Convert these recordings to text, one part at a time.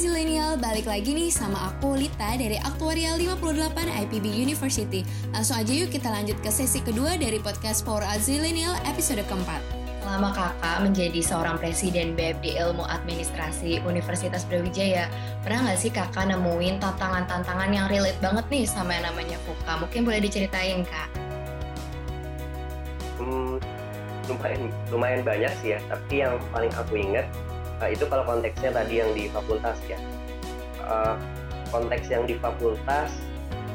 Zilenial, balik lagi nih sama aku Lita dari Aktuarial 58 IPB University. Langsung aja yuk kita lanjut ke sesi kedua dari podcast For a Zilenial episode keempat. Selama kakak menjadi seorang presiden BFD Ilmu Administrasi Universitas Brawijaya, pernah nggak sih kakak nemuin tantangan-tantangan yang relate banget nih sama yang namanya FUKA? Mungkin boleh diceritain kak? Hmm, lumayan, lumayan banyak sih ya, tapi yang paling aku ingat itu kalau konteksnya tadi yang di fakultas ya. Uh, konteks yang di fakultas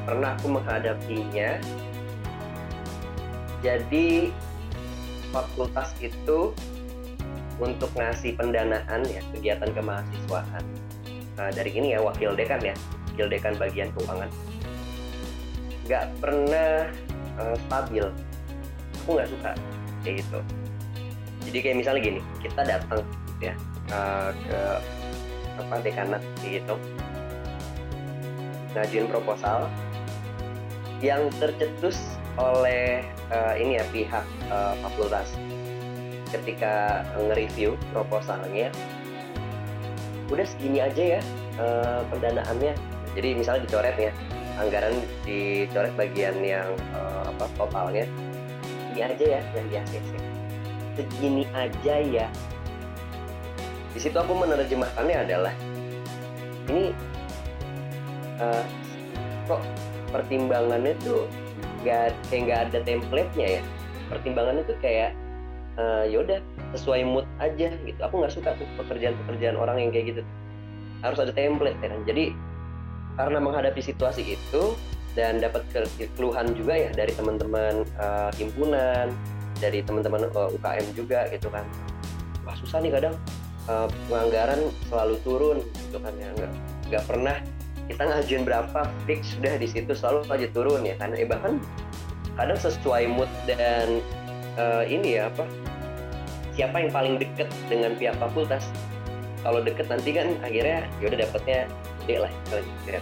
pernah aku menghadapinya. Jadi fakultas itu untuk ngasih pendanaan ya kegiatan kemahasiswaan. Nah, dari ini ya wakil dekan ya, wakil dekan bagian keuangan. Nggak pernah uh, stabil. Aku nggak suka kayak gitu. Jadi kayak misalnya gini, kita datang ya uh, ke apa dekanat gitu ngajuin proposal yang tercetus oleh uh, ini ya pihak uh, fakultas ketika nge-review proposalnya udah segini aja ya uh, pendanaannya. Jadi misalnya dicoret ya anggaran dicoret bagian yang uh, apa totalnya ini aja ya yang di segini aja ya di situ aku menerjemahkannya adalah ini uh, kok pertimbangannya tuh nggak kayak nggak ada template-nya ya? Pertimbangannya tuh kayak uh, yaudah sesuai mood aja gitu. Aku nggak suka tuh pekerjaan-pekerjaan orang yang kayak gitu. Harus ada template ya kan? Jadi karena menghadapi situasi itu dan dapat keluhan juga ya dari teman-teman uh, himpunan dari teman-teman uh, UKM juga gitu kan. Wah susah nih kadang uh, penganggaran selalu turun gitu kan ya. Nggak nggak pernah kita ngajuin berapa fix sudah di situ selalu aja turun ya kan. Eh bahkan kadang sesuai mood dan uh, ini ya apa siapa yang paling deket dengan pihak fakultas. Kalau deket nanti kan akhirnya ya udah dapetnya gede lah gitu ya.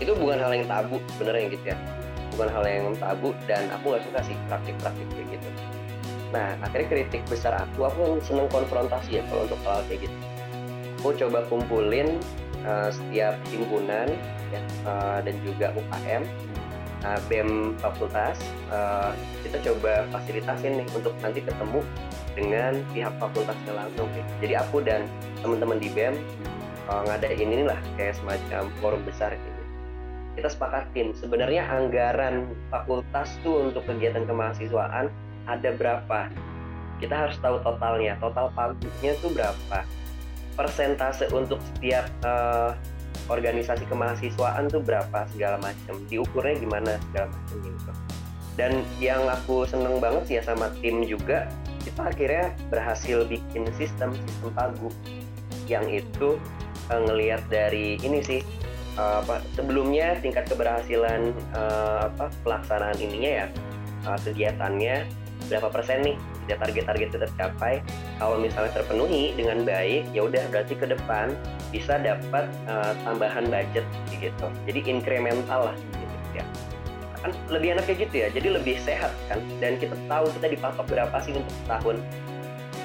itu bukan hal yang tabu sebenarnya gitu ya. Bukan hal yang tabu dan aku nggak suka sih praktik-praktik kayak gitu nah akhirnya kritik besar aku aku seneng konfrontasi ya kalau untuk hal kayak gitu. Aku coba kumpulin uh, setiap himpunan ya uh, dan juga UKM uh, BEM fakultas uh, kita coba fasilitasin nih untuk nanti ketemu dengan pihak fakultasnya langsung ya. jadi aku dan teman-teman di BEM uh, ngadain inilah kayak semacam forum besar gitu. Kita sepakatin. Sebenarnya anggaran fakultas tuh untuk kegiatan kemahasiswaan ada berapa? Kita harus tahu totalnya. Total pagupnya tuh berapa? Persentase untuk setiap uh, organisasi kemahasiswaan tuh berapa segala macam diukurnya gimana segala macam gitu. Dan yang aku seneng banget sih ya sama tim juga kita akhirnya berhasil bikin sistem sistem pagu yang itu uh, ngelihat dari ini sih uh, apa sebelumnya tingkat keberhasilan uh, apa pelaksanaan ininya ya uh, kegiatannya berapa persen nih? Target-target itu tercapai. Kalau misalnya terpenuhi dengan baik ya udah berarti ke depan bisa dapat uh, tambahan budget gitu. Jadi incremental lah gitu ya. Kan lebih enak kayak gitu ya jadi lebih sehat kan? Dan kita tahu kita dipatok berapa sih untuk tahun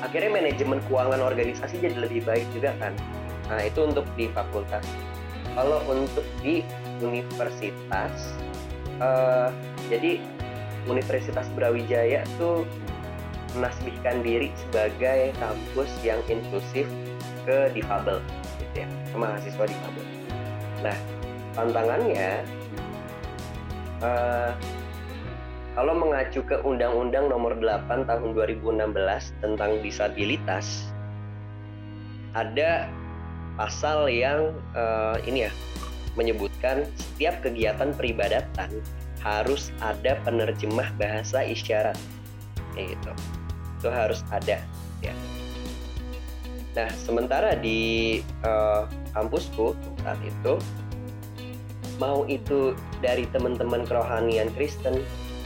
akhirnya manajemen keuangan organisasi jadi lebih baik juga kan? Nah itu untuk di fakultas. Kalau untuk di universitas uh, jadi Universitas Brawijaya tuh menasbihkan diri sebagai kampus yang inklusif ke difabel gitu ya, ke mahasiswa difabel. Nah, tantangannya uh, kalau mengacu ke Undang-Undang Nomor 8 Tahun 2016 tentang disabilitas, ada pasal yang uh, ini ya menyebutkan setiap kegiatan peribadatan harus ada penerjemah bahasa isyarat. Kayak gitu. Itu harus ada ya. Nah sementara di uh, kampusku saat itu mau itu dari teman-teman kerohanian Kristen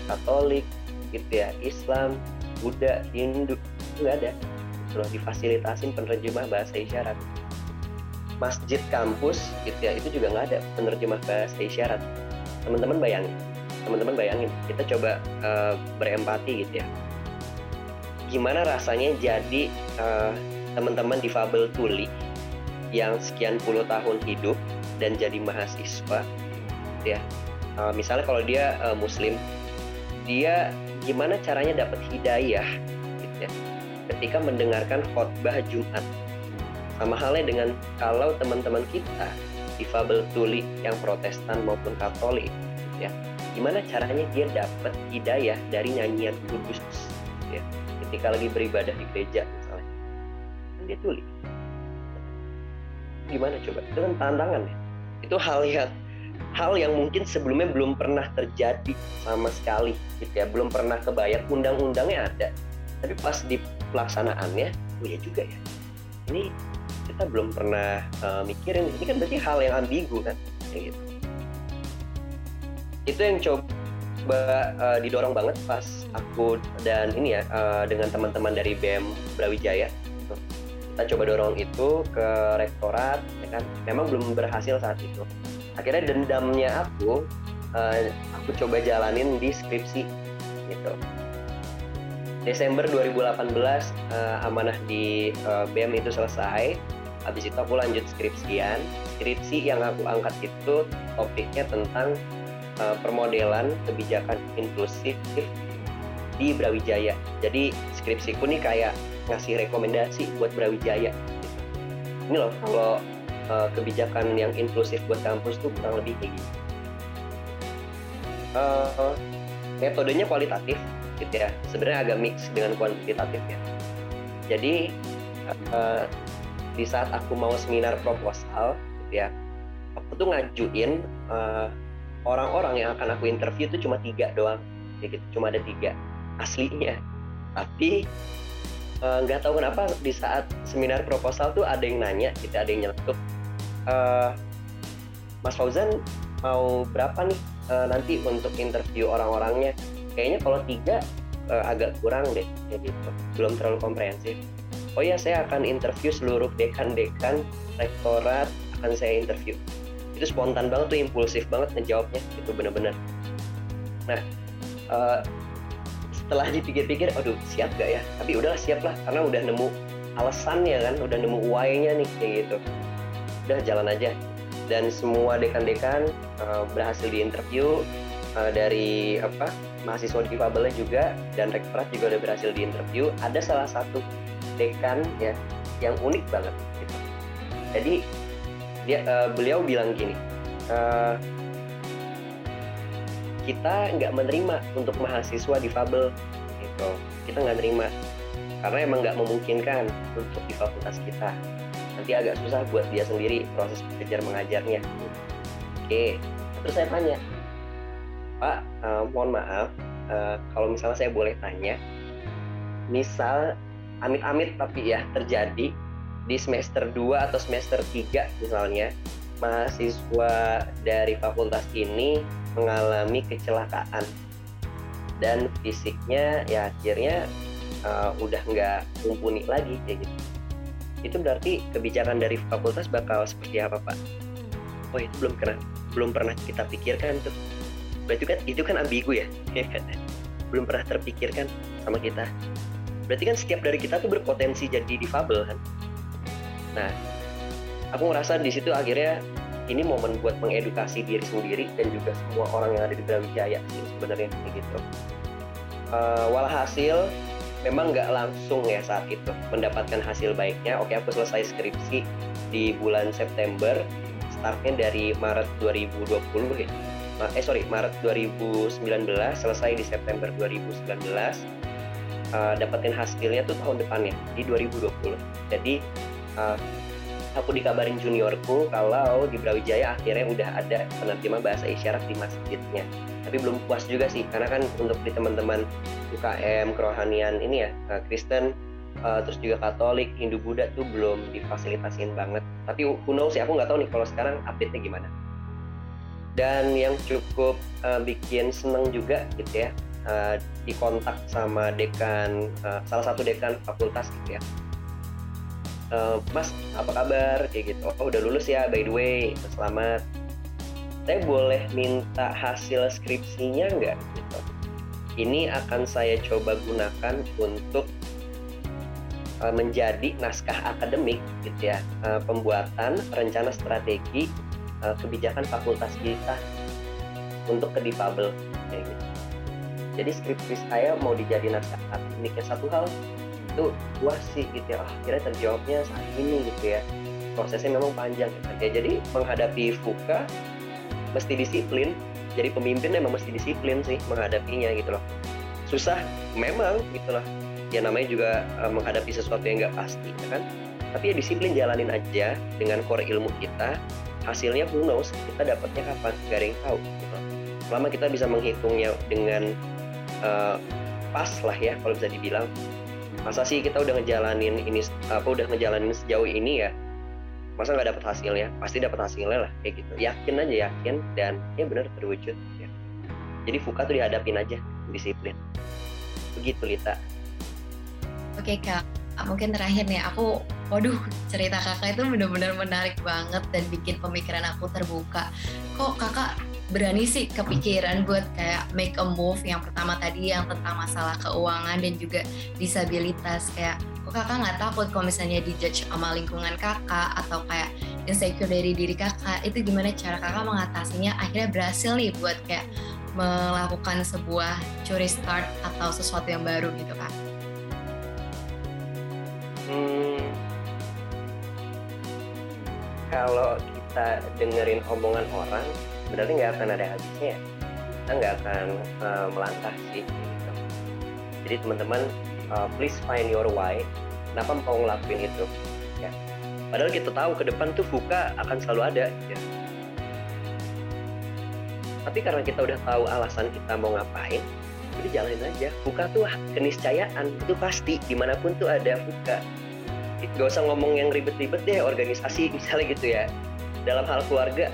Katolik gitu ya Islam Buddha Hindu nggak ada. Terus difasilitasin penerjemah bahasa isyarat. Masjid kampus gitu ya itu juga nggak ada penerjemah bahasa isyarat. Teman-teman bayangin teman-teman bayangin kita coba uh, berempati gitu ya. Gimana rasanya jadi uh, teman-teman difabel tuli yang sekian puluh tahun hidup dan jadi mahasiswa ya? Uh, misalnya kalau dia uh, muslim dia gimana caranya dapat hidayah gitu ya? Ketika mendengarkan khotbah Jumat. Sama halnya dengan kalau teman-teman kita difabel tuli yang protestan maupun katolik ya gimana caranya dia dapat hidayah dari nyanyian kudus ya? Ketika lagi beribadah di gereja misalnya. Kan dia tuli gimana coba? Itu kan tantangan ya? Itu hal yang hal yang mungkin sebelumnya belum pernah terjadi sama sekali gitu ya. Belum pernah kebayang undang-undangnya ada. Tapi pas di pelaksanaannya oh ya juga ya. Ini kita belum pernah uh, mikirin. Ini kan berarti hal yang ambigu kan? Kayak gitu itu yang coba uh, didorong banget pas aku dan ini ya uh, dengan teman-teman dari BEM Brawijaya. Kita coba dorong itu ke rektorat ya kan? Memang belum berhasil saat itu. Akhirnya dendamnya aku uh, aku coba jalanin di skripsi gitu. Desember 2018 uh, amanah di uh, BEM itu selesai. Habis itu aku lanjut skripsian. Skripsi yang aku angkat itu topiknya tentang uh, permodelan kebijakan inklusif di Brawijaya. Jadi skripsiku nih kayak ngasih rekomendasi buat Brawijaya. Ini loh kalau uh, kebijakan yang inklusif buat kampus tuh kurang lebih kayak gitu. Uh, metodenya kualitatif gitu ya. Sebenarnya agak mix dengan kuantitatif ya jadi uh, di saat aku mau seminar proposal gitu ya aku tuh ngajuin eh, orang-orang yang akan aku interview itu cuma tiga doang. Ya gitu cuma ada tiga aslinya. Tapi eh, nggak uh, tahu kenapa di saat seminar proposal tuh ada yang nanya gitu ada yang nyeletuk uh, Mas Fauzan mau berapa nih uh, nanti untuk interview orang-orangnya? Kayaknya kalau tiga uh, agak kurang deh kayak gitu. Belum terlalu komprehensif. Oh ya saya akan interview seluruh dekan-dekan rektorat akan saya interview itu spontan banget tuh impulsif banget ngejawabnya. Itu bener-bener. Nah uh, setelah dipikir-pikir aduh siap gak ya? Tapi udahlah siap lah karena udah nemu alasannya kan udah nemu why-nya nih kayak gitu. Udah jalan aja. Dan semua dekan-dekan uh, berhasil diinterview uh, dari apa mahasiswa difabelnya juga dan rektorat juga udah berhasil diinterview. Ada salah satu dekan ya yang unik banget gitu. Jadi dia uh, beliau bilang gini, uh, kita nggak menerima untuk mahasiswa difabel gitu. Kita nggak menerima karena emang nggak memungkinkan untuk di fakultas kita. Nanti agak susah buat dia sendiri proses belajar mengajarnya. Oke, terus saya tanya, Pak, uh, mohon maaf, uh, kalau misalnya saya boleh tanya, misal amit-amit tapi ya terjadi di semester 2 atau semester 3 misalnya mahasiswa dari fakultas ini mengalami kecelakaan dan fisiknya ya akhirnya uh, udah nggak mumpuni lagi kayak gitu itu berarti kebijakan dari fakultas bakal seperti apa pak? Oh itu belum pernah belum pernah kita pikirkan tuh. Berarti kan itu kan ambigu ya, ya kan? belum pernah terpikirkan sama kita berarti kan setiap dari kita tuh berpotensi jadi difabel kan nah aku ngerasa di situ akhirnya ini momen buat mengedukasi diri sendiri dan juga semua orang yang ada di Brawijaya sih sebenarnya gitu. Uh, walhasil memang nggak langsung ya saat itu mendapatkan hasil baiknya. Oke aku selesai skripsi di bulan September startnya dari Maret 2020 ya. Eh sorry Maret 2019 selesai di September 2019 uh, dapetin hasilnya tuh tahun depannya di 2020 jadi uh, aku dikabarin juniorku kalau di Brawijaya akhirnya udah ada penerjemah bahasa isyarat di masjidnya. Tapi belum puas juga sih karena kan untuk di teman-teman UKM kerohanian ini ya uh, Kristen uh, terus juga Katolik Hindu Buddha tuh belum difasilitasin banget. Tapi who knows sih aku nggak tahu nih kalau sekarang update-nya gimana. Dan yang cukup uh, bikin seneng juga gitu ya uh, dikontak sama dekan uh, salah satu dekan fakultas gitu ya uh, mas apa kabar? Kayak gitu. Oh udah lulus ya by the way. Selamat. Saya boleh minta hasil skripsinya nggak? Gitu ini akan saya coba gunakan untuk uh, menjadi naskah akademik gitu ya. Uh, pembuatan rencana strategi uh, kebijakan fakultas kita untuk ke difabel kayak gitu. Jadi skripsi saya mau dijadiin naskah akademiknya satu hal itu luas sih gitu ya. Oh, akhirnya terjawabnya saat ini gitu ya. Prosesnya memang panjang. Gitu. ya jadi menghadapi FUKA mesti disiplin. Jadi pemimpin memang mesti disiplin sih menghadapinya gitu loh. Susah memang gitu loh. Ya namanya juga uh, menghadapi sesuatu yang nggak pasti ya kan? Tapi ya disiplin jalanin aja dengan core ilmu kita. Hasilnya who knows kita dapatnya kapan? Gak ada yang tahu gitu. selama kita bisa menghitungnya dengan uh, pas lah ya kalau bisa dibilang masa sih kita udah ngejalanin ini apa udah ngejalanin sejauh ini ya? Masa nggak dapat hasilnya? Pasti dapat hasilnya lah kayak gitu. Yakin aja yakin dan ya benar terwujud ya. jadi fuka tuh dihadapin aja disiplin. Begitu Lita. Oke kak. Mungkin terakhir nih aku waduh cerita kakak itu benar-benar menarik banget dan bikin pemikiran aku terbuka. Kok kakak berani sih kepikiran buat kayak make a move yang pertama tadi yang tentang masalah keuangan dan juga disabilitas. Kayak kok kakak nggak takut kalau misalnya dijudge sama lingkungan kakak atau kayak insecure dari diri kakak? Itu gimana cara kakak mengatasinya? Akhirnya berhasil nih buat kayak melakukan sebuah curi start atau sesuatu yang baru gitu kak. Hmm, kalau kita dengerin omongan orang berarti nggak akan ada habisnya ya. kita nggak akan uh, melangkah sih gitu. jadi teman-teman uh, please find your why. Kenapa mau ngelakuin itu? Ya. Padahal kita tahu ke depan tuh buka akan selalu ada ya. Tapi karena kita udah tahu alasan kita mau ngapain jadi jalanin aja. Buka tuh keniscayaan itu pasti. Di mana pun tuh ada buka. Gak usah ngomong yang ribet-ribet deh organisasi misalnya gitu ya. Dalam hal keluarga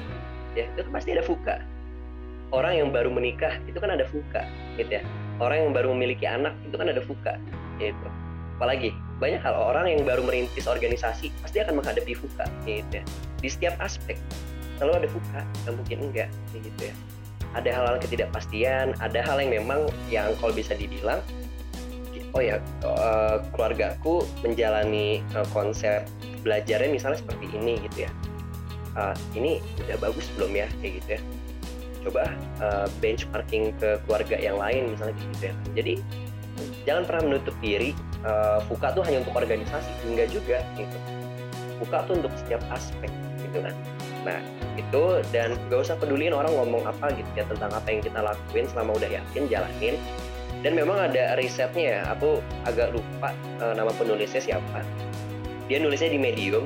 ya itu pasti ada fuka. Orang yang baru menikah itu kan ada fuka gitu ya. Orang yang baru memiliki anak itu kan ada fuka gitu. Apalagi banyak hal orang yang baru merintis organisasi pasti akan menghadapi fuka gitu ya. Di setiap aspek selalu ada fuka dan mungkin enggak gitu ya. Ada hal-hal ketidakpastian ada hal yang memang yang kalau bisa dibilang oh ya uh, keluargaku menjalani uh, konsep belajarnya misalnya seperti ini gitu ya uh, ini udah bagus belum ya? Kayak gitu ya. Coba uh, benchmarking ke keluarga yang lain misalnya gitu ya. Jadi jangan pernah menutup diri. Uh, Fuka tuh hanya untuk organisasi enggak juga gitu. Fuka tuh untuk setiap aspek gitu kan. Nah itu dan gak usah peduliin orang ngomong apa gitu ya tentang apa yang kita lakuin selama udah yakin jalanin. Dan memang ada risetnya ya aku agak lupa uh, nama penulisnya siapa. Dia nulisnya di Medium.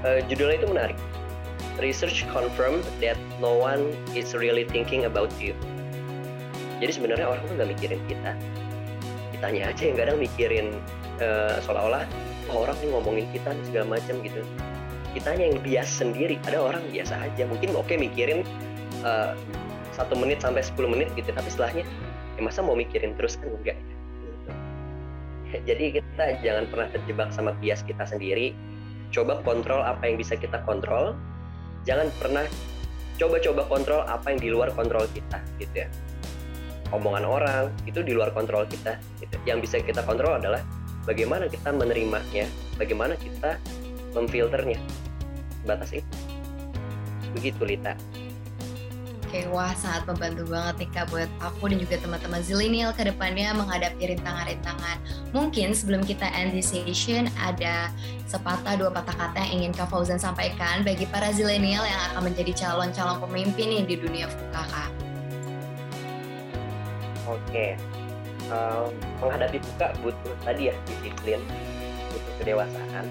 Uh, judulnya itu menarik research confirmed that no one is really thinking about you. Jadi sebenarnya orang tuh nggak mikirin kita. Kitanya aja yang kadang mikirin uh, seolah-olah oh, orang nih ngomongin kita segala macam gitu. Kitanya yang bias sendiri ada orang biasa aja. Mungkin oke mikirin uh, satu menit sampai 10 menit gitu tapi setelahnya ya masa mau mikirin terus kan? Enggak. Jadi kita jangan pernah terjebak sama bias kita sendiri. Coba kontrol apa yang bisa kita kontrol jangan pernah coba-coba kontrol apa yang di luar kontrol kita gitu ya omongan orang itu di luar kontrol kita. Gitu. Yang bisa kita kontrol adalah bagaimana kita menerimanya, bagaimana kita memfilternya. Batas itu. Begitu Lita. Oke, wah sangat membantu banget nih Kak buat aku dan juga teman-teman zilenial ke depannya menghadapi rintangan-rintangan. Mungkin sebelum kita end this session, ada sepatah dua patah kata yang ingin Kak Fauzan sampaikan bagi para zilenial yang akan menjadi calon-calon pemimpin nih di dunia FUKA, Kak. Oke, um, menghadapi buka butuh tadi ya disiplin, butuh kedewasaan.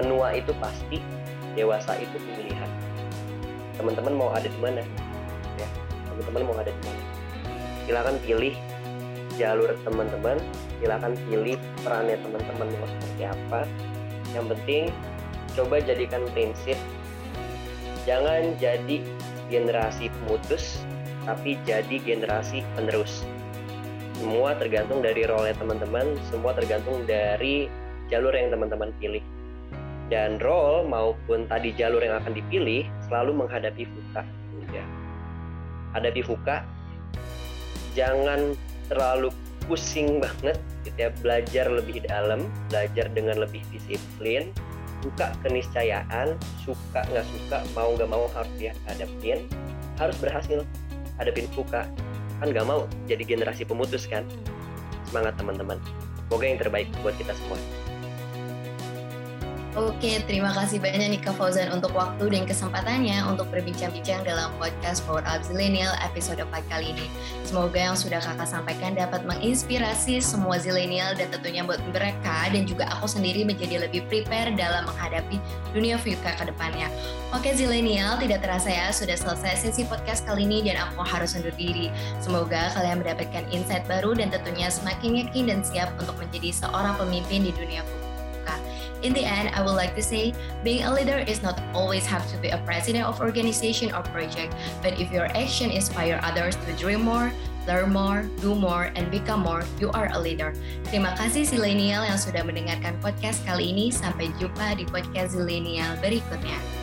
Menua itu pasti, dewasa itu pilihan. Teman-teman mau ada di mana? Teman-teman mau ada di mana? Silakan pilih jalur teman-teman, silakan pilih perannya teman-teman mau seperti apa. Yang penting coba jadikan prinsip jangan jadi generasi pemutus tapi jadi generasi penerus. Semua tergantung dari role teman-teman, semua tergantung dari jalur yang teman-teman pilih. Dan role maupun tadi jalur yang akan dipilih selalu menghadapi fuka. Ya. Hadapi fuka, jangan terlalu pusing banget gitu ya. Belajar lebih dalam belajar dengan lebih disiplin. Buka keniscayaan suka nggak suka mau nggak mau harus dihadapin. Harus berhasil hadapin fuka kan nggak mau jadi generasi pemutus kan? Semangat teman-teman. Semoga yang terbaik buat kita semua Oke, terima kasih banyak nih Kak Fauzan untuk waktu dan kesempatannya untuk berbincang-bincang dalam podcast Power Up Zillennial episode 4 kali ini. Semoga yang sudah kakak sampaikan dapat menginspirasi semua zillennial dan tentunya buat mereka dan juga aku sendiri menjadi lebih prepare dalam menghadapi dunia future ke depannya. Oke zillennial, tidak terasa ya sudah selesai sesi podcast kali ini dan aku harus undur diri. Semoga kalian mendapatkan insight baru dan tentunya semakin yakin dan siap untuk menjadi seorang pemimpin di dunia future. In the end, I would like to say being a leader is not always have to be a president of organization or project, but if your action inspire others to dream more, learn more, do more, and become more, you are a leader. Terima kasih Zilenial yang sudah mendengarkan podcast kali ini. Sampai jumpa di podcast Zilenial berikutnya.